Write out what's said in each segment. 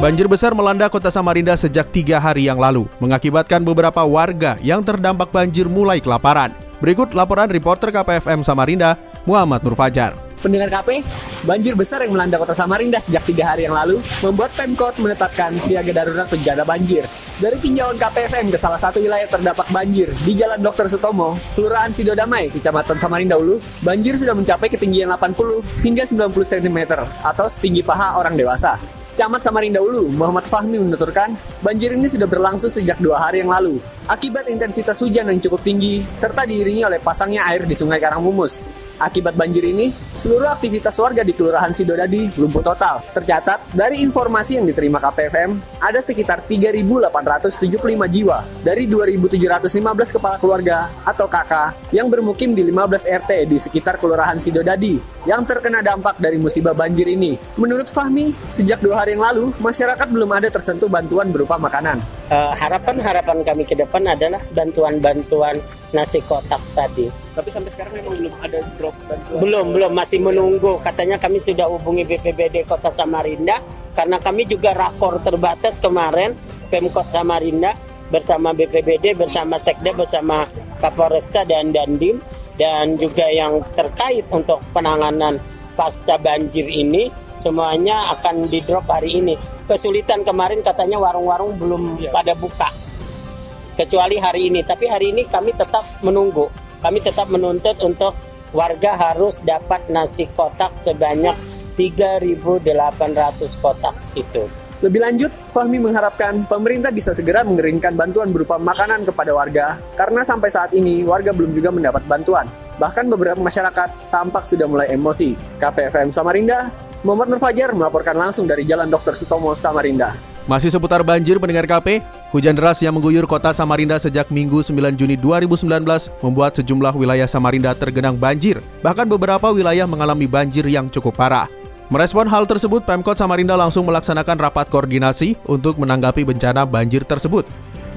Banjir besar melanda kota Samarinda sejak tiga hari yang lalu, mengakibatkan beberapa warga yang terdampak banjir mulai kelaparan. Berikut laporan reporter KPFM Samarinda, Muhammad Nur Fajar. Pendengar KP, banjir besar yang melanda kota Samarinda sejak tiga hari yang lalu membuat Pemkot menetapkan siaga darurat bencana banjir. Dari tinjauan KPFM ke salah satu wilayah terdampak banjir di Jalan Dr. Sutomo, Kelurahan Sidodamai, Kecamatan Samarinda Ulu, banjir sudah mencapai ketinggian 80 hingga 90 cm atau setinggi paha orang dewasa. Camat Samarinda Ulu, Muhammad Fahmi menuturkan, banjir ini sudah berlangsung sejak dua hari yang lalu. Akibat intensitas hujan yang cukup tinggi, serta diiringi oleh pasangnya air di Sungai Karangmumus. Akibat banjir ini, seluruh aktivitas warga di Kelurahan Sidodadi lumpuh total. Tercatat, dari informasi yang diterima KPFM, ada sekitar 3.875 jiwa dari 2.715 kepala keluarga atau KK yang bermukim di 15 RT di sekitar Kelurahan Sidodadi yang terkena dampak dari musibah banjir ini. Menurut Fahmi, sejak dua hari yang lalu, masyarakat belum ada tersentuh bantuan berupa makanan. Harapan-harapan uh, kami ke depan adalah bantuan-bantuan nasi kotak tadi. Tapi sampai sekarang memang belum ada drop bantuan. Belum, belum masih menunggu. Katanya kami sudah hubungi BPBD Kota Samarinda karena kami juga rakor terbatas kemarin Pemkot Samarinda bersama BPBD, bersama Sekda, bersama Kapolresta dan Dandim dan juga yang terkait untuk penanganan pasca banjir ini semuanya akan di drop hari ini. Kesulitan kemarin katanya warung-warung belum ya. pada buka. Kecuali hari ini, tapi hari ini kami tetap menunggu. Kami tetap menuntut untuk warga harus dapat nasi kotak sebanyak 3.800 kotak itu. Lebih lanjut, Fahmi mengharapkan pemerintah bisa segera mengeringkan bantuan berupa makanan kepada warga, karena sampai saat ini warga belum juga mendapat bantuan. Bahkan beberapa masyarakat tampak sudah mulai emosi. KPFM Samarinda, Muhammad Nur Fajar melaporkan langsung dari Jalan Dr. Sutomo, Samarinda. Masih seputar banjir pendengar KP, hujan deras yang mengguyur kota Samarinda sejak Minggu 9 Juni 2019 membuat sejumlah wilayah Samarinda tergenang banjir. Bahkan beberapa wilayah mengalami banjir yang cukup parah. Merespon hal tersebut, Pemkot Samarinda langsung melaksanakan rapat koordinasi untuk menanggapi bencana banjir tersebut.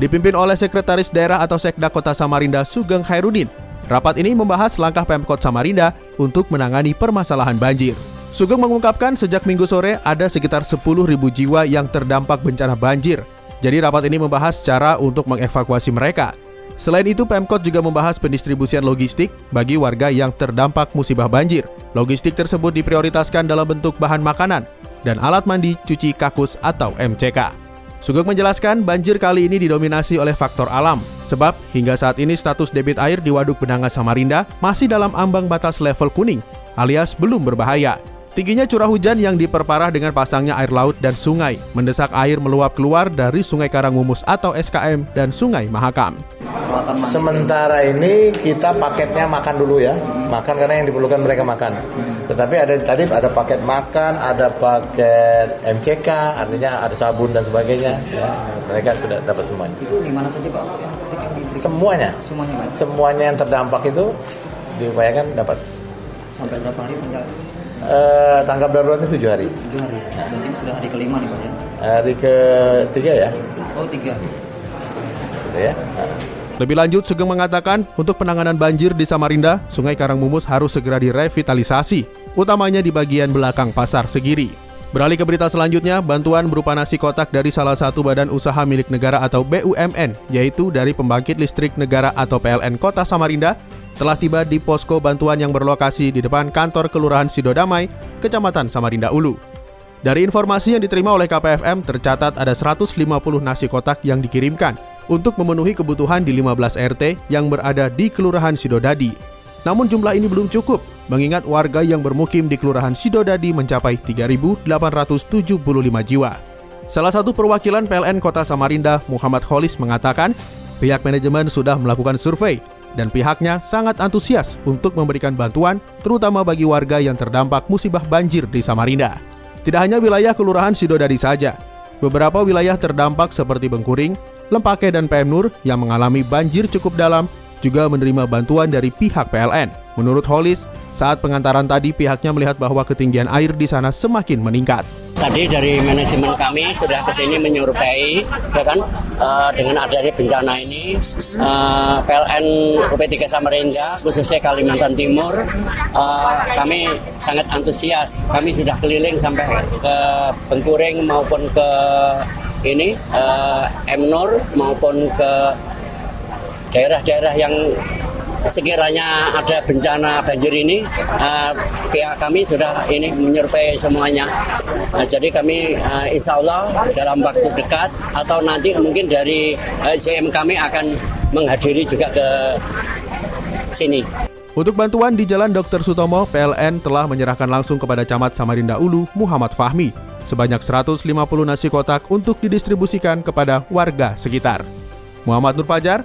Dipimpin oleh Sekretaris Daerah atau Sekda Kota Samarinda Sugeng Hairudin. Rapat ini membahas langkah Pemkot Samarinda untuk menangani permasalahan banjir. Sugeng mengungkapkan sejak minggu sore ada sekitar 10.000 jiwa yang terdampak bencana banjir. Jadi rapat ini membahas cara untuk mengevakuasi mereka. Selain itu, Pemkot juga membahas pendistribusian logistik bagi warga yang terdampak musibah banjir. Logistik tersebut diprioritaskan dalam bentuk bahan makanan dan alat mandi, cuci kakus atau MCK. Sugeng menjelaskan banjir kali ini didominasi oleh faktor alam, sebab hingga saat ini status debit air di Waduk Benanga Samarinda masih dalam ambang batas level kuning, alias belum berbahaya. Tingginya curah hujan yang diperparah dengan pasangnya air laut dan sungai mendesak air meluap keluar dari Sungai Karangmumus atau SKM dan Sungai Mahakam. Sementara ini kita paketnya makan dulu ya, makan karena yang diperlukan mereka makan. Tetapi ada tadi ada paket makan, ada paket MCK, artinya ada sabun dan sebagainya. Ya, mereka sudah dapat semuanya. Itu di mana saja pak? Semuanya. Semuanya. Semuanya yang terdampak itu diupayakan dapat. Sampai berapa hari Uh, tanggap daruratnya tujuh hari. Tujuh hari. Nah, berarti sudah hari kelima nih pak ya? Hari ketiga ya. Oh tiga. Ya. Lebih lanjut, Sugeng mengatakan untuk penanganan banjir di Samarinda, Sungai Karangmumus harus segera direvitalisasi, utamanya di bagian belakang Pasar Segiri. Beralih ke berita selanjutnya, bantuan berupa nasi kotak dari salah satu badan usaha milik negara atau BUMN, yaitu dari Pembangkit Listrik Negara atau PLN Kota Samarinda, telah tiba di posko bantuan yang berlokasi di depan kantor Kelurahan Sidodamai, Kecamatan Samarinda Ulu. Dari informasi yang diterima oleh KPFM, tercatat ada 150 nasi kotak yang dikirimkan untuk memenuhi kebutuhan di 15 RT yang berada di Kelurahan Sidodadi. Namun jumlah ini belum cukup, mengingat warga yang bermukim di Kelurahan Sidodadi mencapai 3.875 jiwa. Salah satu perwakilan PLN Kota Samarinda, Muhammad Holis mengatakan, pihak manajemen sudah melakukan survei dan pihaknya sangat antusias untuk memberikan bantuan terutama bagi warga yang terdampak musibah banjir di Samarinda. Tidak hanya wilayah Kelurahan Sidodadi saja, Beberapa wilayah terdampak seperti Bengkuring, Lempake, dan PM Nur yang mengalami banjir cukup dalam juga menerima bantuan dari pihak PLN. Menurut Holis, saat pengantaran tadi pihaknya melihat bahwa ketinggian air di sana semakin meningkat. Tadi dari manajemen kami sudah ke sini menyurvei, ya kan, uh, dengan adanya bencana ini, uh, PLN UP3 Samarinda, khususnya Kalimantan Timur, uh, kami sangat antusias. Kami sudah keliling sampai ke Bengkuring maupun ke ini uh, Emnur maupun ke daerah-daerah yang sekiranya ada bencana banjir ini uh, pihak kami sudah ini menyurvei semuanya uh, jadi kami uh, insya Allah dalam waktu dekat atau nanti mungkin dari uh, kami akan menghadiri juga ke sini untuk bantuan di Jalan Dr. Sutomo, PLN telah menyerahkan langsung kepada Camat Samarinda Ulu, Muhammad Fahmi, sebanyak 150 nasi kotak untuk didistribusikan kepada warga sekitar. Muhammad Nur Fajar,